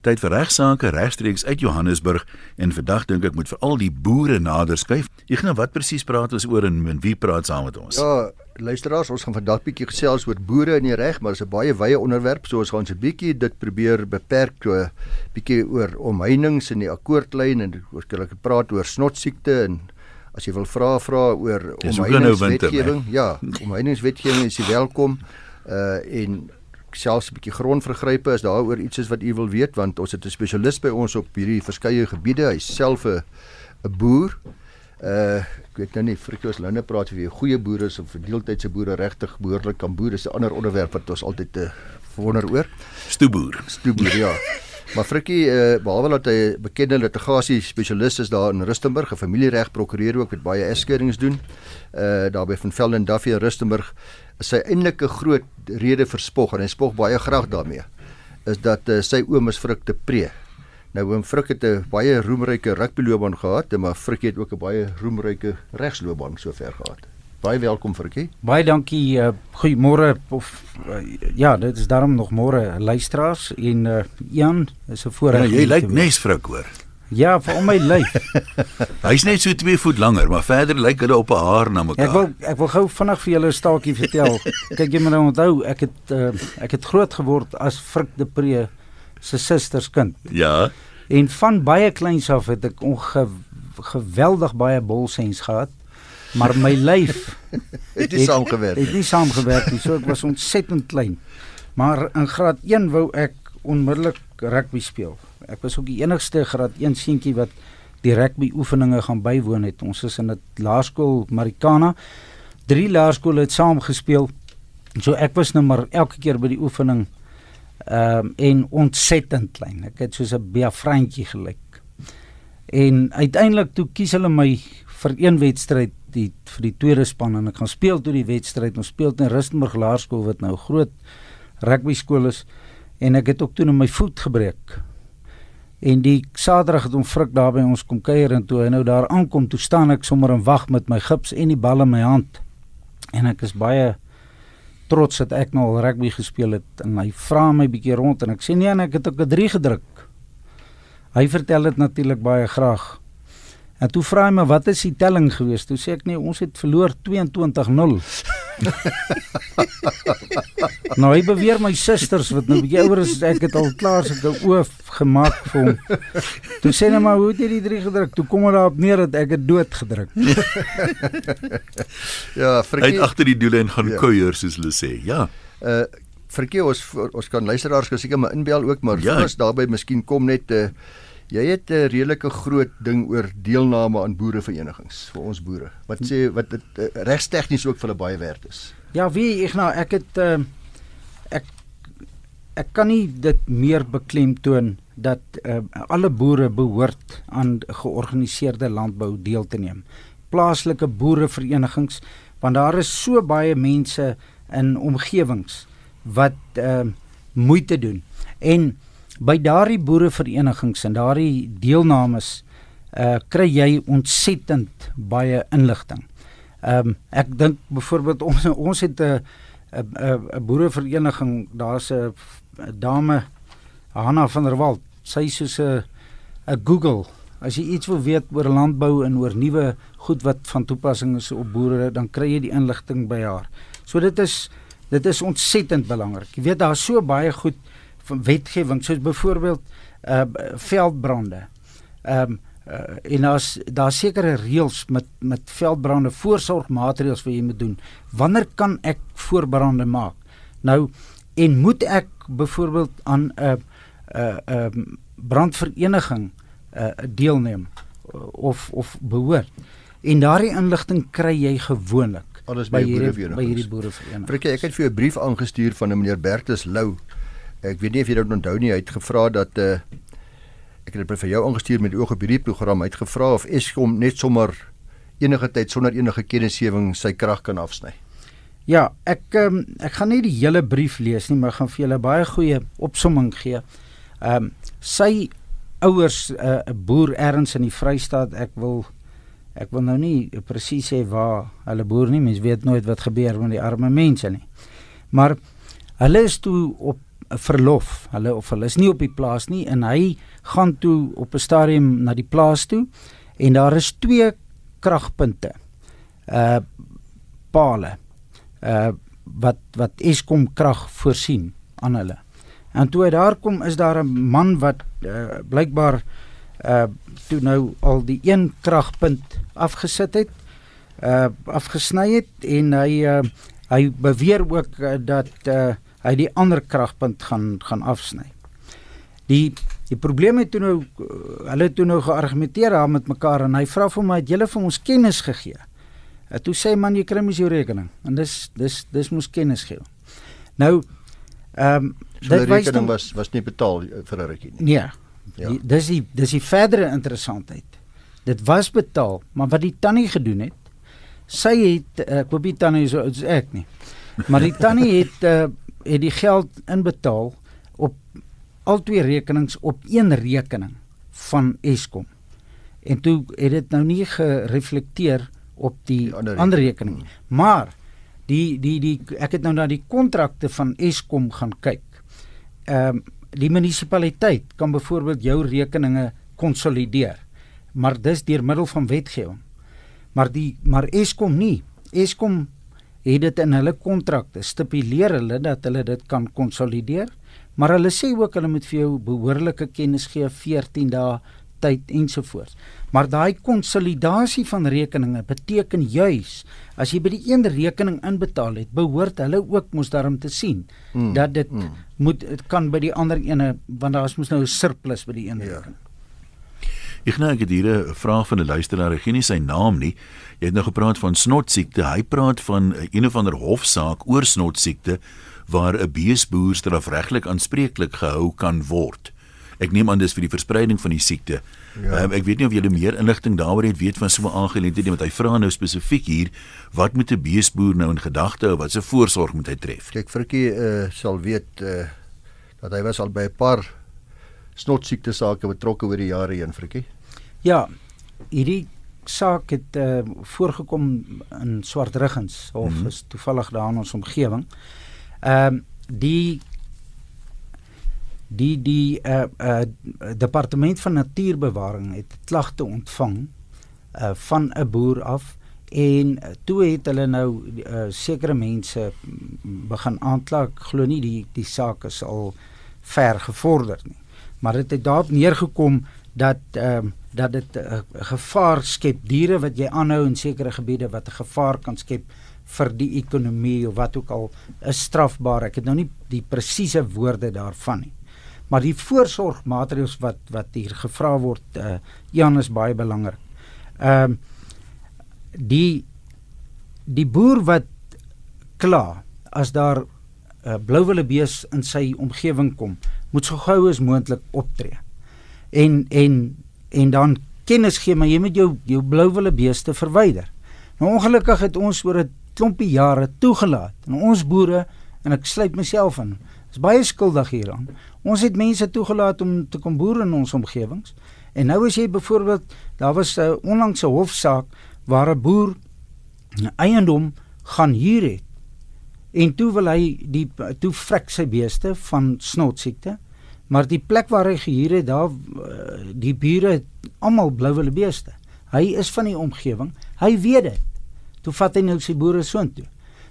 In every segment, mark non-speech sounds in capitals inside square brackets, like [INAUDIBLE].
Tyd vir regsaake regstreeks uit Johannesburg en vandag dink ek moet veral die boere nader skuif. Ek nou wat presies praat ons oor en, en wie praat saam met ons? Ja, luisteraars, ons gaan vandag bietjie gesels oor boere in die reg, maar dit is 'n baie wye onderwerp, so ons gaan se bietjie dit probeer beperk so bietjie oor omheinings in die akkoordlyn en ons kan ek praat oor snotsiekte en as jy wil vra vra oor ook nou winter, omheiningswetgewing. Ja, omheiningswetgewing is welkom. Uh en selfs 'n bietjie grondvergrype as daaroor iets is wat u wil weet want ons het 'n spesialis by ons op hierdie verskeie gebiede. Hy's self 'n 'n boer. Uh ek weet nou nie Frikos Linde praat of jy 'n goeie boer is of 'n deeltydse boere regtig behoorlik kan boer. Dis 'n ander onderwerp wat ons altyd te wonder oor. Stoeboer. Stoeboer, ja. [LAUGHS] Maar Frikkie, uh, behalwe dat hy bekende litigasie spesialis is daar in Rustenburg, 'n familiereg prokureur ook met baie egskeidings doen. Uh daar by Van Velden Duffy in Rustenburg is sy eintlik 'n groot rede vir spog en hy spog baie graag daarmee. Is dat uh, sy oom is Frik te Pre. Nou oom Frik het 'n baie roemryke rugbyloopbaan gehad, maar Frikkie het ook 'n baie roemryke regsloopbaan sover gehad. Baie welkom Frikkie. Baie dankie. Uh, Goeiemôre of uh, ja, dit is daarom nog môre luisteraars en uh, Ian is 'n Ja, voorreg. jy om lyk nes vrek hoor. Ja, vir al my lyf. [LAUGHS] Hy's net so 2 voet langer, maar verder lyk hulle op 'n haar na mekaar. Ek wil ek wil gou vinnig vir julle 'n staaltjie vertel. [LAUGHS] Kyk jy moet nou onthou, ek het uh, ek het groot geword as Frik de Pre se susters kind. Ja. En van baie kleins af het ek onge geweldig baie bolsens gehad. Maar my lyf [LAUGHS] Het nie saamgewerk Het nie. nie saamgewerk nie. So ek was ontsettend klein. Maar in graad 1 wou ek onmiddellik rugby speel. Ek was ook die enigste graad 1 seentjie wat die rugby oefeninge gaan bywoon het. Ons is in 'n laerskool Marikana. Drie laerskole het saam gespeel. So ek was nou maar elke keer by die oefening ehm um, en ontsettend klein. Ek het soos 'n beafrantjie gelyk. En uiteindelik toe kies hulle my vir een wedstryd die vir die tweede span en ek gaan speel toe die wedstryd. Ons speel in Rustenburg Laerskool wat nou groot rugby skool is en ek het ook toe my voet gebreek. En die Saterdag het hom frik daar by ons kom kuier en toe hy nou daar aankom, toe staan ek sommer in wag met my gips en die bal in my hand. En ek is baie trots dat ek nou al rugby gespeel het en hy vra my bietjie rond en ek sê nee, en ek het ook 'n 3 gedruk. Hy vertel dit natuurlik baie graag. En toe vra hy my wat is die telling gewees? Toe sê ek nee, ons het verloor 22-0. [LAUGHS] nou hy beweer my susters wat nou bietjie ouer is ek het al klaar sulke oof gemaak vir hom. Toe sê hy maar hoe het jy die 3 gedruk? Toe kom dit daarop neer dat ek dit dood gedruk. [LAUGHS] Ja, Hy Frikkie. het agter die doele en gaan Ja. kuier soos hulle sê. Ja. Uh Frikkie, ons ons kan luisteraars seker maar inbel ook, maar Ja. ja. ons daarbey miskien kom net 'n uh, jy het 'n redelike groot ding oor deelname aan boereverenigings vir ons boere. Wat sê wat dit uh, regstegnies ook vir hulle baie werd is. Ja, wie ek nou ek het uh, ek ek kan nie dit meer beklemtoon dat uh, alle boere behoort aan georganiseerde landbou deel te neem. Plaaslike boereverenigings want daar is so baie mense in omgewings wat uh, moeite doen. En by daardie boereverenigings en daardie deelnames uh kry jy ontsettend baie inligting. Ehm um, ek dink byvoorbeeld [LAUGHS] ons ons het 'n 'n 'n boerevereniging, daar's 'n dame Hanna van der Walt. Sy is soos 'n 'n Google. As jy iets wil weet oor landbou en oor nuwe goed wat van toepassing is op boere, dan kry jy die inligting by haar. So dit is dit is ontsettend belangrik. Jy weet daar's so baie goed van wetgewing soos byvoorbeeld uh veldbrande. Ehm um, uh, en daar's daar sekere reëls met met veldbrande voorsorgmaatreëls wat jy moet doen. Wanneer kan ek voorbrande maak? Nou en moet ek byvoorbeeld aan 'n 'n 'n brandvereniging uh, deelneem uh, of of behoort? En daardie inligting kry jy gewoonlik Alles by hierdie by hierdie boerevereniging. Frikkie, ek het vir jou 'n brief aangestuur van 'n meneer Bertus Lou. Ek weet nie of jy dit onthou nie, hy het gevra dat uh ek het dit vir jou aangestuur met die oog op hierdie program. Hy het gevra of Eskom net sommer enige tyd sonder enige kennisgewing sy krag kan afsny. Ja, ek um, ek gaan nie die hele brief lees nie, maar gaan vir julle baie goeie opsomming gee. Ehm um, sy ouers 'n uh, 'n boer ergens in die Vrystaat, ek wil ek wil nou nie presies sê waar hulle boer nie, mens weet nooit wat gebeur met die arme mense nie. Maar hulle is toe op verlof. Hulle of hulle is nie op die plaas nie en hy gaan toe op 'n stadium na die plaas toe en daar is twee kragpunte. Uh pale. Uh wat wat Eskom krag voorsien aan hulle. En toe hy daar kom is daar 'n man wat uh, blykbaar uh toe nou al die een kragpunt afgesit het, uh afgesny het en hy uh hy beweer ook uh, dat uh hy die ander kragpunt gaan gaan afsny. Die die probleem het toe nou hulle toe nou geargumenteer daar met mekaar en hy vra vir my het julle vir ons kennis gegee. En toe sê man jy kry mos jou rekening en dis dis dis moes kennis gee. Nou ehm um, so dit wys dan was was nie betaal vir 'n rukkie nie. Nee. Ja. Die, dis die dis die verdere interessantheid. Dit was betaal, maar wat die tannie gedoen het, sy het ek hoop die tannie so is ek nie. Maar die tannie [LAUGHS] het uh, het die geld inbetaal op al twee rekenings op een rekening van Eskom. En toe het dit nou nie gereflekteer op die, die ander, ander rekening nie. Maar die die die ek het nou na die kontrakte van Eskom gaan kyk. Ehm um, die munisipaliteit kan byvoorbeeld jou rekeninge konsolideer. Maar dis deur middel van wetgewing. Maar die maar Eskom nie. Eskom het dit in hulle kontrakte stipuleer hulle dat hulle dit kan konsolideer, maar hulle sê ook hulle moet vir jou behoorlike kennis gee 14 dae tyd ensovoorts. Maar daai konsolidasie van rekeninge beteken juis as jy by die een rekening inbetaal het, behoort hulle ook mos daarom te sien mm, dat dit mm. moet dit kan by die ander ene want daar is mos nou 'n surplus by die een ja. rekening. Ek nou ek het hier 'n vraag van 'n luisteraar, ek gee nie sy naam nie. Jy het nou gepraat van snotsiekte. Hy praat van een of ander hofsaak oor snotsiekte waar 'n beesboer strafregtelik aanspreeklik gehou kan word. Ek neem aan dis vir die verspreiding van die siekte. Ja. Um, ek weet nie of julle meer inligting daaroor het weet van so 'n aangeleentheid nie, want hy vra nou spesifiek hier, wat moet 'n beesboer nou in gedagte hou? Wat se voorsorg moet hy tref? Kyk, Frikkie uh, sal weet uh, dat hy was al by 'n paar snotsiekte sake betrokke oor die jare heen, Frikkie. Ja. Hierdie saak het uh, voorgekom in Swartruggens of mm -hmm. is toevallig daar in ons omgewing. Ehm uh, die die die uh, uh departement van natuurbewaring het klagte ontvang uh van 'n boer af en toe het hulle nou uh, sekere mense begin aankla glo nie die die saak is al ver gevorder nie maar dit het daarop neergekom dat ehm uh, dat dit 'n uh, gevaar skep. Diere wat jy aanhou in sekere gebiede wat 'n gevaar kan skep vir die ekonomie of wat ook al is strafbaar. Ek het nou nie die presiese woorde daarvan nie. Maar die voorsorgmaatreëls wat wat hier gevra word, uh Jan is baie belangrik. Ehm uh, die die boer wat kla as daar 'n uh, blouwille bees in sy omgewing kom, moet so gou as moontlik optree. En en en dan kennis gee maar jy moet jou jou blouwille beeste verwyder. Nou ongelukkig het ons oor 'n klompie jare toegelaat en ons boere en ek sluit myself in is baie skuldig hieraan. Ons het mense toegelaat om te kom boer in ons omgewings. En nou as jy byvoorbeeld, daar was 'n onlangse hofsaak waar 'n boer 'n eiendom gaan huur het. En toe wil hy die toe vrek sy beeste van snotsiekte. Maar die plek waar hy gehuur het, daar die bure almal blou hulle beeste. Hy is van die omgewing. Hy weet dit. Toe vat hy nou sy boere soontoe.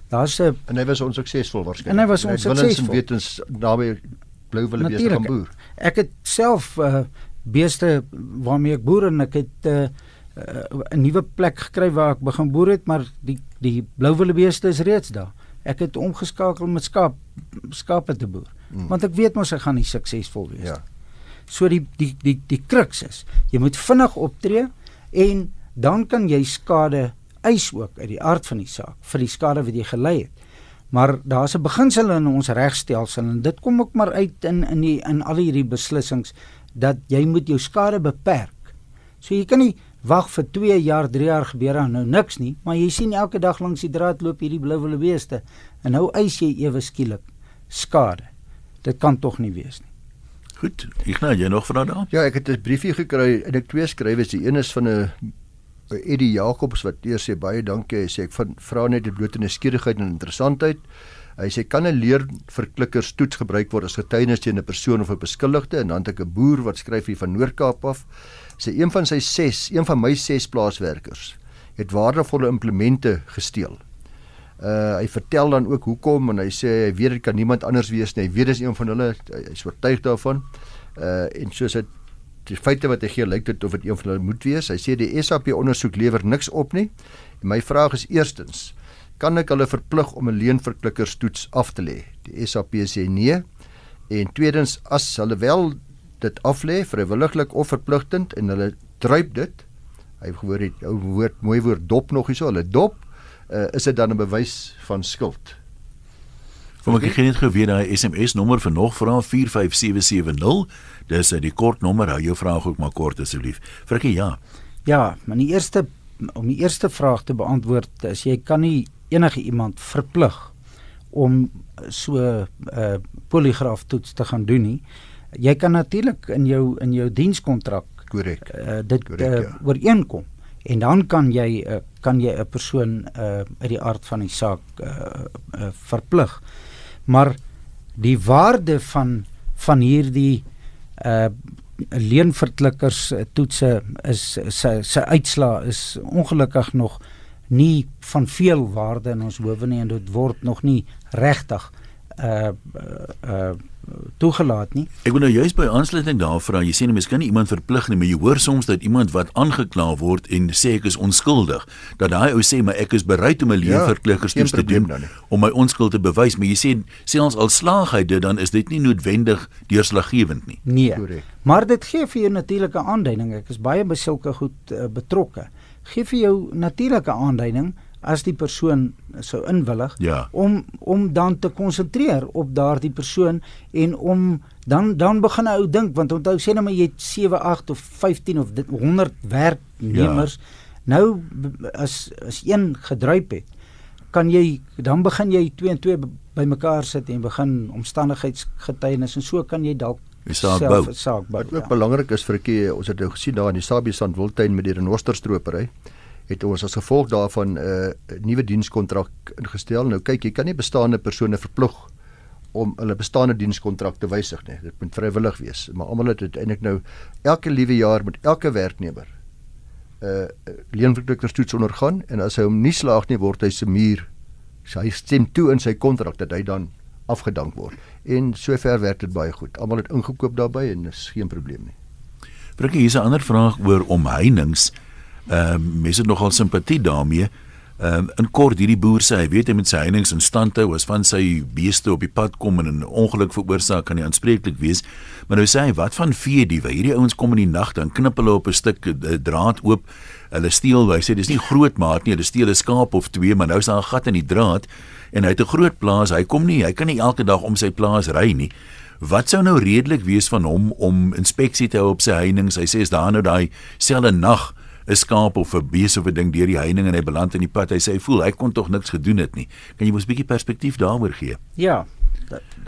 Daar's 'n en hy was onsuksesvol waarskynlik. En hy was onsuksesvol. Weet ons daarby blou wille beeste gaan boer. Ek het self uh, beeste waarmee ek boer en ek het uh, uh, 'n nuwe plek gekry waar ek begin boer het, maar die die blou wille beeste is reeds daar. Ek het omgeskakel met skaap skape te boer. Hmm. Want ek weet mos ek gaan nie suksesvol wees nie. Ja. So die die die die kruks is, jy moet vinnig optree en dan kan jy skade eis ook uit die aard van die saak vir die skade wat jy gelei het. Maar daar's 'n beginsel in ons regstelsel en dit kom ook maar uit in in die in al hierdie beslissings dat jy moet jou skade beperk. So jy kan nie wag vir 2 jaar, 3 jaar gebeur dan nou niks nie, maar jy sien elke dag langs die draad loop hierdie blou wille beeste en nou eis jy ewe skielik skade. Dit kan tog nie wees nie. Goed, ek nou jy nog vra daar? Ja, ek het 'n briefie gekry en ek twee skrywe, die een is van 'n Eddie Jacobs wat eers sê baie dankie. Hy sê ek vra net dit bloot 'n nuuskierigheid en interessantheid. Hy sê kan 'n leerverklikkerstoets gebruik word as getuienis teen 'n persoon of 'n beskuldigde en dan het ek 'n boer wat skryf hier van Noord-Kaap af. Sê een van sy 6, een van my 6 plaaswerkers het waardevolle implemente gesteel. Uh hy vertel dan ook hoekom en hy sê hy weet dit kan niemand anders wees nie. Hy weet dis een van hulle. Hy is oortuig daarvan. Uh en soos dit die feite wat hy gee lyk dit of dit een van hulle moet wees. Hy sê die SAP ondersoek lewer niks op nie. En my vraag is eerstens kan ek hulle verplig om 'n leenverklikkerstoets af te lê? Die SAP sê nee. En tweedens as hulle wel dit af lê vrywilliglik of verpligtend en hulle druip dit, hy gehoor het ou woord mooi woord dop nog hierso, hulle dop, uh, is dit dan 'n bewys van skuld? Kom ek gee net geweet daai SMS nommer vir nog vra 45770. Dis uh, die kort nommer. Hou jou vraag ook maar kort asseblief. Frikkie, ja. Ja, maar die eerste om die eerste vraag te beantwoord, is jy kan nie enige iemand verplig om so 'n uh, poligraaf toets te gaan doen nie. Jy kan natuurlik in jou in jou dienskontrak korrek uh, dit Correct, uh, ja. ooreenkom en dan kan jy uh, kan jy 'n persoon uh, uit die aard van die saak uh, uh, verplig. Maar die waarde van van hierdie uh leenverklikkers toetse is sy sy uitslaa is ongelukkig nog nie van veel waarde in ons howe nie en dit word nog nie regtig uh uh toegelaat nie. Ek wil nou juist by aansluiting daar vra, jy sê nie mens kan nie iemand verplig nie, maar jy hoor soms dat iemand wat aangekla word en sê ek is onskuldig, dat daai ou sê maar ek is bereid om 'n leefverklikkerstoets ja, te doen om my onskuld te bewys, maar jy sê selfs al slaag hy dit dan is dit nie noodwendig deurslaggewend nie. Nee. Correct. Maar dit gee vir jou natuurlike aanduiding. Ek is baie by sulke goed uh, betrokke gee vir jou natuurlike aanduiding as die persoon sou inwillig ja. om om dan te konsentreer op daardie persoon en om dan dan begin 'n ou dink want onthou sê nou maar jy het 7 8 of 15 of 100 werknemers ja. nou as as een gedruip het kan jy dan begin jy 2 en 2 bymekaar sit en begin omstandigheidsgetuienis en so kan jy dalk saak bou. Saak bou. Wat ook ja. belangrik is vir keer, ons het nou gesien daar in die Sabie Sandwiltuin met die renosterstropery het ons as gevolg daarvan 'n uh, nuwe dienskontrak ingestel. Nou kyk, jy kan nie bestaande persone verplig om hulle bestaande dienskontrak te wysig nie. Dit moet vrywillig wees. Maar almal het eintlik nou elke liewe jaar met elke werknemer 'n uh, leenverklikkerstoets ondergaan en as hy hom nie slaag nie, word hy se muur sy stem toe in sy kontrak dat hy dan afgedank word. En sover werk dit baie goed. Almal het ingekoop daarbey en is geen probleem nie. Brikkie, hier's 'n ander vraag oor omheinings. Ehm uh, mense het nogal simpatie daarmee. Ehm um, in kort hierdie boer sê hy weet hy met sy heininge in stand hou as van sy beeste op die pad kom en 'n ongeluk veroorsaak kan hy aanspreeklik wees. Maar nou sê hy wat van vee diewe? Hierdie ouens kom in die nag dan knip hulle op 'n stuk uh, draad oop. Hulle steel, hy sê dis nie groot maat nie, hulle steel 'n skaap of twee, maar nou is daar 'n gat in die draad en hy het 'n groot plaas. Hy kom nie, hy kan nie elke dag om sy plaas ry nie. Wat sou nou redelik wees van hom om inspeksie te hou op sy heininge? Hy sê is daar nou daai selfe nag 'n skaap of 'n bees of 'n ding deur die heining en hy beland in die pad. Hy sê hy voel hy kon tog niks gedoen het nie. Kan jy mos 'n bietjie perspektief daaroor gee? Ja.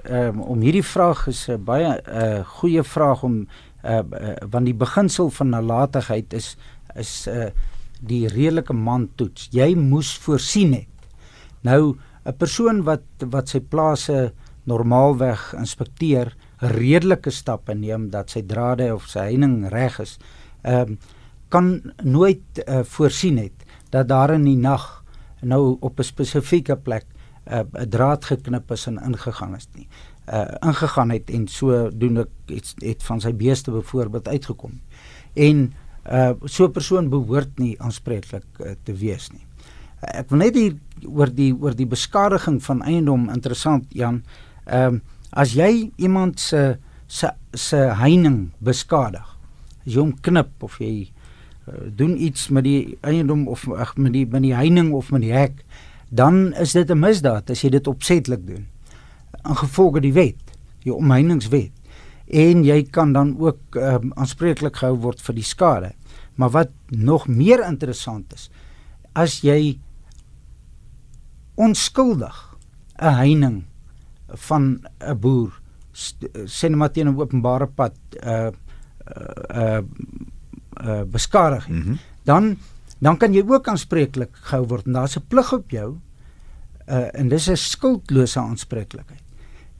Um, om hierdie vraag is 'n baie 'n uh, goeie vraag om uh, uh, want die beginsel van nalatigheid is is uh, die redelike man toets. Jy moes voorsien het. Nou 'n persoon wat wat sy plase normaalweg inspekteer, redelike stappe neem dat sy drade of sy heining reg is, ehm um, kan nooit uh, voorsien het dat daar in die nag nou op 'n spesifieke plek eh, 'n uh, draad geknip is en ingegaan is nie. Uh ingegaan het en so doen ek het, het van sy beeste byvoorbeeld uitgekom. En uh so 'n persoon behoort nie aanspreeklik uh, te wees nie. Ek wil net hier oor die oor die beskadiging van eiendom interessant Jan. Ehm um, as jy iemand se se se heining beskadig, jy hom knip of jy uh, doen iets met die eiendom of ag met die met die heining of met die hek, dan is dit 'n misdaad as jy dit opsetlik doen. In gevolge die wet, die omheiningswet. En jy kan dan ook um, aanspreeklik gehou word vir die skade. Maar wat nog meer interessant is, as jy onskuldig 'n heining van 'n boer sê net maar teen 'n openbare pad uh uh uh beskadig mm -hmm. dan dan kan jy ook aanspreeklik gehou word en daar's 'n plig op jou uh, en dis 'n skuldlose aanspreeklikheid.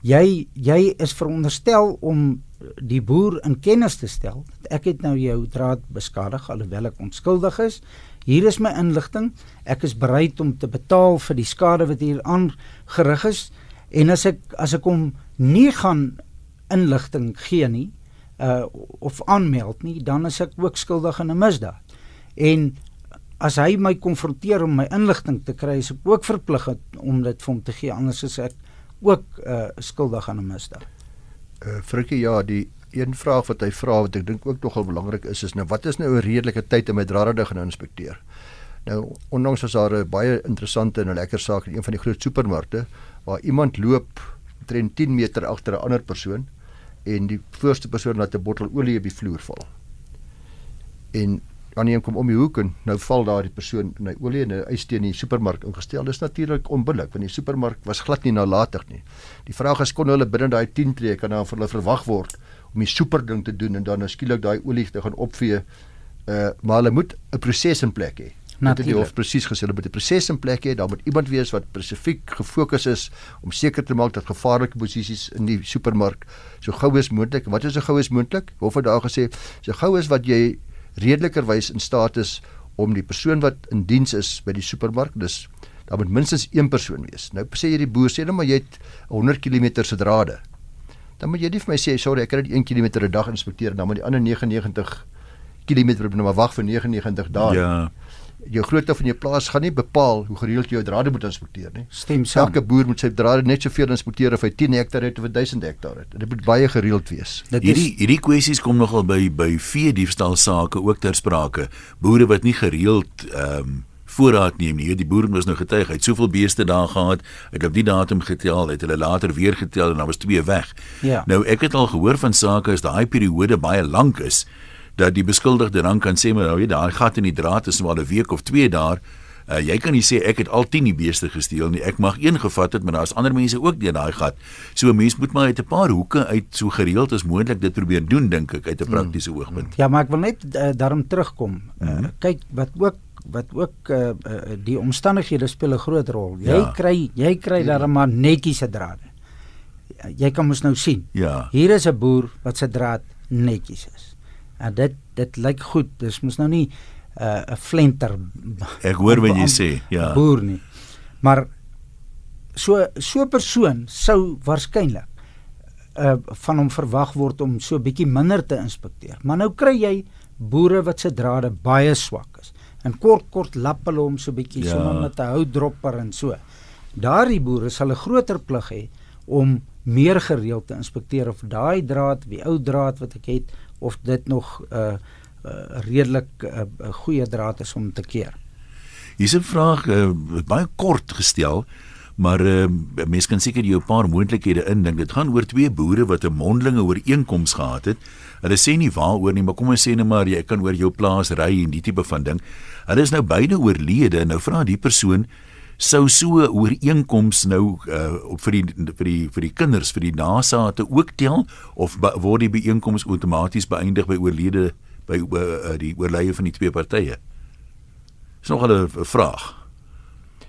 Jy jy is veronderstel om die boer in kennis te stel. Ek het nou jou draad beskadig alhoewel ek onskuldig is. Hier is my inligting. Ek is bereid om te betaal vir die skade wat hier aangerig is. En as ek as ek hom nie gaan inligting gee nie, uh of aanmeld nie, dan is ek ook skuldig aan 'n misdaad. En as hy my konfronteer om my inligting te kry, is ek ook verplig om dit vir hom te gee anders is ek ook uh skuldig aan 'n misdaad. Uh Frikkie, ja, die een vraag wat hy vra wat ek dink ook nogal belangrik is is nou wat is nou 'n redelike tyd om my draderdig gaan inspekteer? Nou onlangs was daar 'n baie interessante en 'n lekker saak in een van die groot supermarkte waar iemand loop omtrent 10 meter agter 'n ander persoon en die voorste persoon laat 'n bottel olie op die vloer val. En dan neem kom om die hoek en nou val daar die persoon in hy olie en hy steen in die supermark ingestel. Dis natuurlik onbillik want die supermark was glad nie nalatig nie. Die vraag is kon hulle binne daai 10 tree kan dan vir hulle verwag word om die super ding te doen en dan nou skielik daai olie te gaan opvee. Uh maar hulle moet 'n proses in plek hê. Natuurlik. Of presies gesê, hulle moet 'n proses in plek hê. Daar moet iemand wees wat spesifiek gefokus is om seker te maak dat gevaarlike posisies in die supermark so gou as moontlik. Wat is so gou as moontlik? Hof het daar gesê, so gou as wat jy redelikerwys in staat is om die persoon wat in diens is by die supermark, dis daar moet minstens een persoon wees. Nou sê jy die boer sê net maar jy het 100 km se drade. Dan moet jy nie vir my sê sorry, ek het net 1 km 'n dag inspekteer en dan moet die ander 99 km nou maar wag vir 99 dae. Ja jou grootte van jou plaas gaan nie bepaal hoe gereeld jy jou drade moet inspekteer nie. Stem saam. Elke boer moet sy drade net soveel inspekteer of hy 10 hektaar het of 1000 hektaar het. Dit moet baie gereeld wees. Dit hierdie hierdie kwessies kom nogal by by vee diefstal sake ook ter sprake. Boere wat nie gereeld ehm um, voorraad neem nie. Die boer moes nou getuig, hy het soveel beeste daar gehad, het op die datum getel, het hulle later weer getel en dan was twee weg. Ja. Nou ek het al gehoor van sake as daai periode baie lank is dat die beskuldigde dan kan sê maar nou jy daai gat in die draad is maar 'n week of 2 daar. Uh, jy kan nie sê ek het al 10 die beeste gesteel nie. Ek mag een gevat het, maar daar's ander mense ook deur daai gat. So 'n mens moet maar uit 'n paar hoeke uit so gereeld as moontlik dit probeer doen dink ek uit 'n praktiese hmm. oogpunt. Ja, maar ek wil net uh, daarom terugkom. Uh, hmm. Kyk wat ook wat ook uh, uh, die omstandighede speel 'n groot rol. Jy ja. kry jy kry daar maar netjies se drade. Jy kan mos nou sien. Ja. Hier is 'n boer wat se draad netjies is. En dit dit lyk goed. Dis mos nou nie 'n uh, flenter. Ek hoor wat jy sê, ja. Boer nie. Maar so so 'n persoon sou waarskynlik uh van hom verwag word om so bietjie minder te inspekteer. Maar nou kry jy boere wat se drade baie swak is. En kort kort lap hulle hom so bietjie ja. sommer met 'n houtdropper en so. Daardie boere sal 'n groter plig hê om meer gereeld te inspekteer of daai draad, die ou draad wat ek het, of dit nog 'n uh, uh, redelik 'n uh, uh, goeie draad is om te keer. Hier's 'n vraag uh, baie kort gestel, maar uh, mense kan seker jou 'n paar moontlikhede indink. Dit gaan oor twee boere wat 'n mondelinge ooreenkoms gehad het. Hulle sê nie waaroor nie, maar kom ons sê net maar jy kan oor jou plaas ry en die tipe van ding. Hulle is nou beide oorlede en nou vra die persoon sou so ooreenkoms nou uh, vir die vir die vir die kinders vir die nageslagte ook tel of word die byeenkoms outomaties beëindig by oorlede by uh, die oorlede van die twee partye? Dis nog 'n vraag.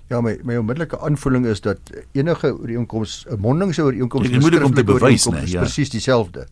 Ja, my my onmiddellike aanvoeling is dat enige ooreenkoms 'n mondelinge ooreenkoms is moeilik om te bewys, nee, ja. presies dieselfde.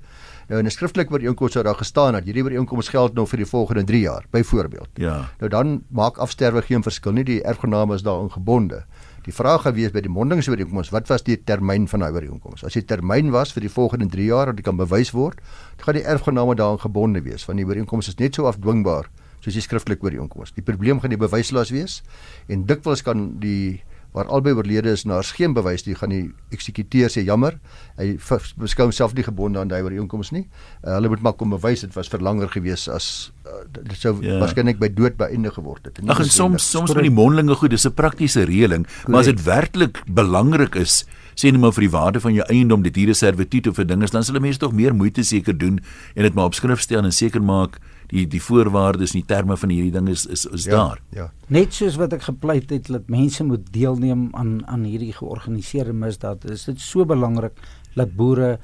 Nou in 'n skriftelike ooreenkoms sou daar gestaan dat hierdie ooreenkoms geld nou vir die volgende 3 jaar, byvoorbeeld. Ja. Nou dan maak afsterwe geen verskil nie, die erfgename is daarin gebonde. Die vraag gewees by die mondingsooreenkoms, wat was die termyn van daai ooreenkoms? As die termyn was vir die volgende 3 jaar dat dit kan bewys word, dan gaan die erfgename daarin gebonde wees, want die ooreenkoms is net so afdwingbaar soos die skriftelike ooreenkoms. Die probleem gaan die bewyslas wees en dikwels kan die waar albei oorlede is en daar's geen bewys nie, gaan die eksekuteur sê jammer. Hy beskou homself nie gebonde aan daai ooreenkoms nie. Uh, hulle moet maar kom bewys dit was vir langer gewees as uh, dit sou ja. waarskynlik by dood beëindig geword het. Ag en soms soms met die mondelinge goed, dis 'n praktiese reëling, maar as dit werklik belangrik is sê net maar vir die waarde van jou eiendom dit hier 'n servituut of 'n ding is dan sal mense tog meer moeite seker doen en dit maar op skrif stel en seker maak die die voorwaardes en die terme van hierdie ding is is is ja, daar. Ja. Net soos wat ek gepleit het dat mense moet deelneem aan aan hierdie georganiseerde misdaad. Is dit so belangrik dat boere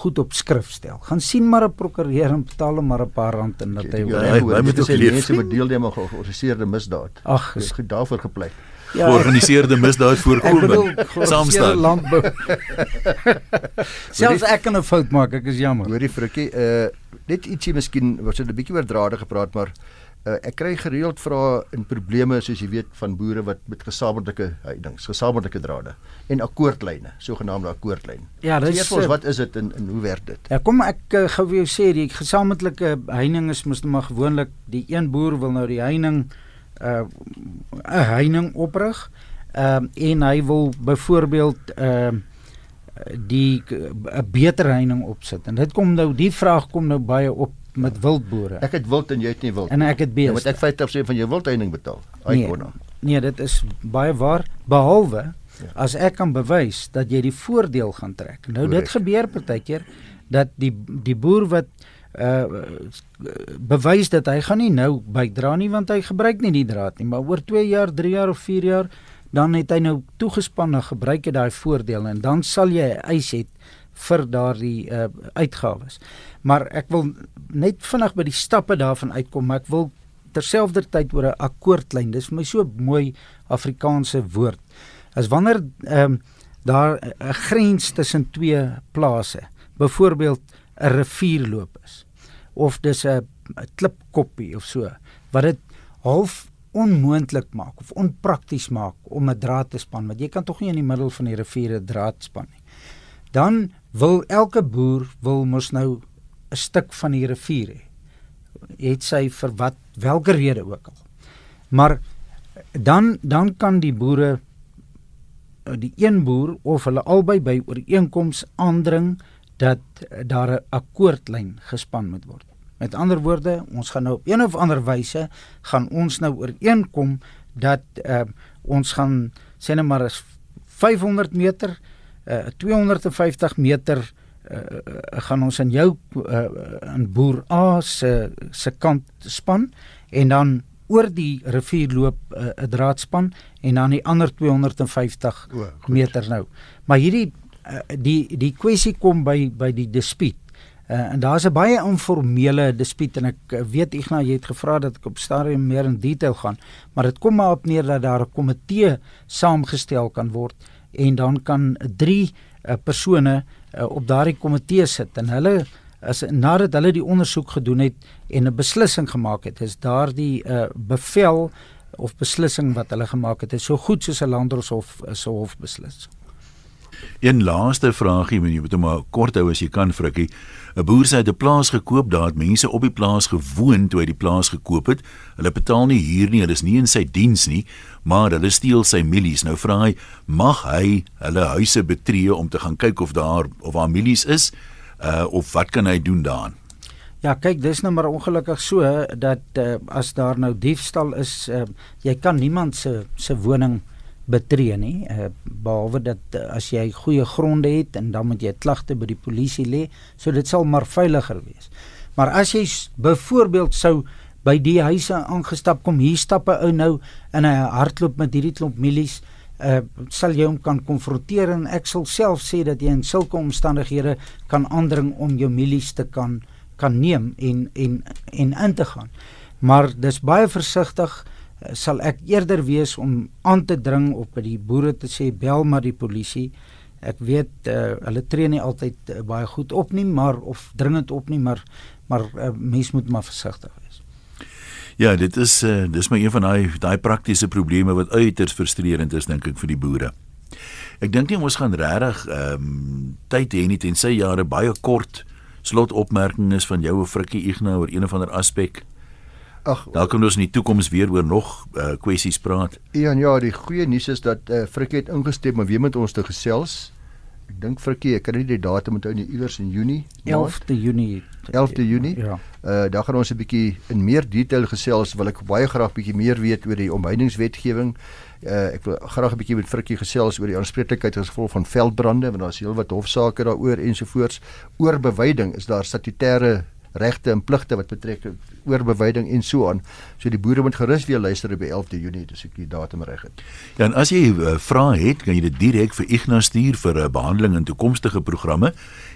goed op skrif stel. Gaan sien maar 'n prokureur en betaal hom maar 'n paar rand en dat hy ja, hy moet sê mense moet deelneem aan georganiseerde misdaad. Ag, is goed daarvoor gepleit. Ja, georganiseerde misdaad voorkoming. Saamstaan. landbou. Selfs ek kan 'n fout maak, ek is jammer. Hoorie Frikkie, uh net ietsie miskien was dit 'n bietjie oor drade gepraat, maar uh ek kry gereeld vrae en probleme soos jy weet van boere wat met gesamentlike heidings, gesamentlike drade en akkoordlyne, sogenaamde akkoordlyn. Ja, Dis vir ons eh, wat is dit en, en hoe werk dit? Ja, kom ek uh, gou vir jou sê die gesamentlike heining is mos nou maar gewoonlik die een boer wil nou die heining uh 'n heining oprig. Ehm en hy wil byvoorbeeld ehm die 'n beter heining opsit. En dit kom nou die vraag kom nou baie op met wildboere. Ek het wild en jy het nie wild. En ek het Ja, beeste. moet ek 50% van jou wildheining betaal? Ai Nee. konna. Nee, dit is baie waar behalwe Ja. as ek kan bewys dat jy die voordeel gaan trek. Nou Korrek. dit gebeur partykeer dat die die boer wat uh bewys dat hy gaan nie nou bydra nie want hy gebruik nie die draad nie, maar oor 2 jaar, 3 jaar of 4 jaar dan het hy nou toegespan en gebruik hy daai voordeel en dan sal jy eis het vir daardie uh uitgawes. Maar ek wil net vinnig by die stappe daarvan uitkom, maar ek wil terselfdertyd oor 'n akkoordlyn. Dis vir my so mooi Afrikaanse woord. As wanneer ehm um, daar 'n grens tussen twee plase, byvoorbeeld 'n rivierloop is of dis 'n klipkoppie of so, wat dit half onmoontlik maak of onprakties maak om 'n draad te span, want jy kan tog nie in die middel van die rivier 'n draad span nie. Dan wil elke boer wil mos nou 'n stuk van die rivier hê. Het sy vir wat welke rede ook al. Maar dan dan kan die boere die een boer of hulle albei by ooreenkoms aandring dat eh, daar 'n akkoordlyn gespan moet word. Met ander woorde, ons gaan nou op een of ander wyse gaan ons nou ooreenkom dat uh, ons gaan sê net maar is 500 meter uh, 250 meter uh, gaan ons in jou uh, in boer A se se kant span en dan oor die rivier loop 'n uh, draadspan en dan die ander 250 O, goed. meter nou. Maar hierdie uh, die die kwessie kom by by die dispuut. Uh, en daar's 'n baie informele dispuut en ek uh, weet Ignas jy het gevra dat ek op stadium meer in detail gaan, maar dit kom maar op neer dat daar 'n komitee saamgestel kan word en dan kan 3 uh, persone uh, op daardie komitee sit en hulle as nadat hulle die ondersoek gedoen het en 'n beslissing gemaak het, is daardie uh, bevel of beslissing wat hulle gemaak het, is so goed soos 'n landdroshof se hof beslis. Een laaste vraagie, moet jy moet hom maar kort hou as jy kan, Frikkie. 'n Boer sê hy het 'n plaas gekoop, daar het mense op die plaas gewoon toe hy die plaas gekoop het. Hulle betaal nie huur nie, hulle is nie in sy diens nie, maar hulle steel sy milies. Nou vra hy, mag hy hulle huise betree om te gaan kyk of daar of daar milies is? Uh of wat kan hy doen daaraan? Ja, kyk, dis nou maar ongelukkig so dat uh, as daar nou diefstal is, uh, jy kan niemand se se woning betree nie, uh, behalwe dat uh, as jy goeie gronde het en dan moet jy klagte by die polisie lê, so dit sal maar veiliger wees. Maar as jy byvoorbeeld sou by die huise aangestap kom, hier stap 'n ou nou en hy hardloop met hierdie klomp milies uh sal jy hom kan konfronteer en ek sal self sê dat jy in sulke omstandighede kan aandring om jou milies te kan kan neem en en en in te gaan. Maar dis baie versigtig eh, sal ek eerder wees om aan te dring op by die boere te sê bel maar die polisie. Ek weet uh, hulle tree nie altyd uh, baie goed op nie, maar of dringend op nie, maar maar uh, mens moet maar versigtig wees. Ja, dit is uh, dis maar een van daai daai praktiese probleme wat uiters frustrerend is dink ek vir die boere. Ek dink nie ons gaan regtig ehm um, tyd hê nie tensy jare baie kort slotopmerking is van jou of Frikkie Ignou oor een of ander aspek. Ag, Dalk kan ons in die toekoms weer oor nog uh, kwessies praat. Ian, ja, die goeie nuus is dat uh, Frikkie het ingestem om weer met ons te gesels. Ek dink Frikkie, ek kan nie die datum onthou nie, iewers in Junie. maand. 11de Junie 11de Junie. Ja. Uh dan gaan ons 'n bietjie in meer detail gesels, wil ek baie graag bietjie meer weet oor die omheidingswetgewing. Uh ek wil graag 'n bietjie met Frikkie gesels oor die aanspreeklikheid as gevolg van veldbrande, want daar's heelwat hofsaake daaroor ensovoorts. Oor bewyding is daar statutêre regte en pligte wat betrek oor bewyding en so aan. So die boere moet gerus weer luister op 11de Junie as ek die datum reg het. Ja, en as jy uh, vrae het, kan jy dit direk vir Ignas stuur vir 'n uh, behandeling in toekomstige programme.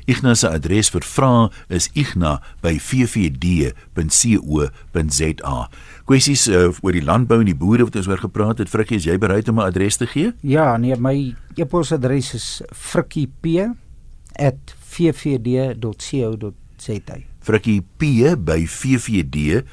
Ignas se adres vir vrae is igna@ffd.co.za. Kwessies uh, oor die landbou en die boere wat ons oor gepraat het, Frikkie, is jy bereid om 'n adres te gee? Ja, nee, my e-posadres is frikkiep@ffd.co.za. Frikkie P by ffd.co.za.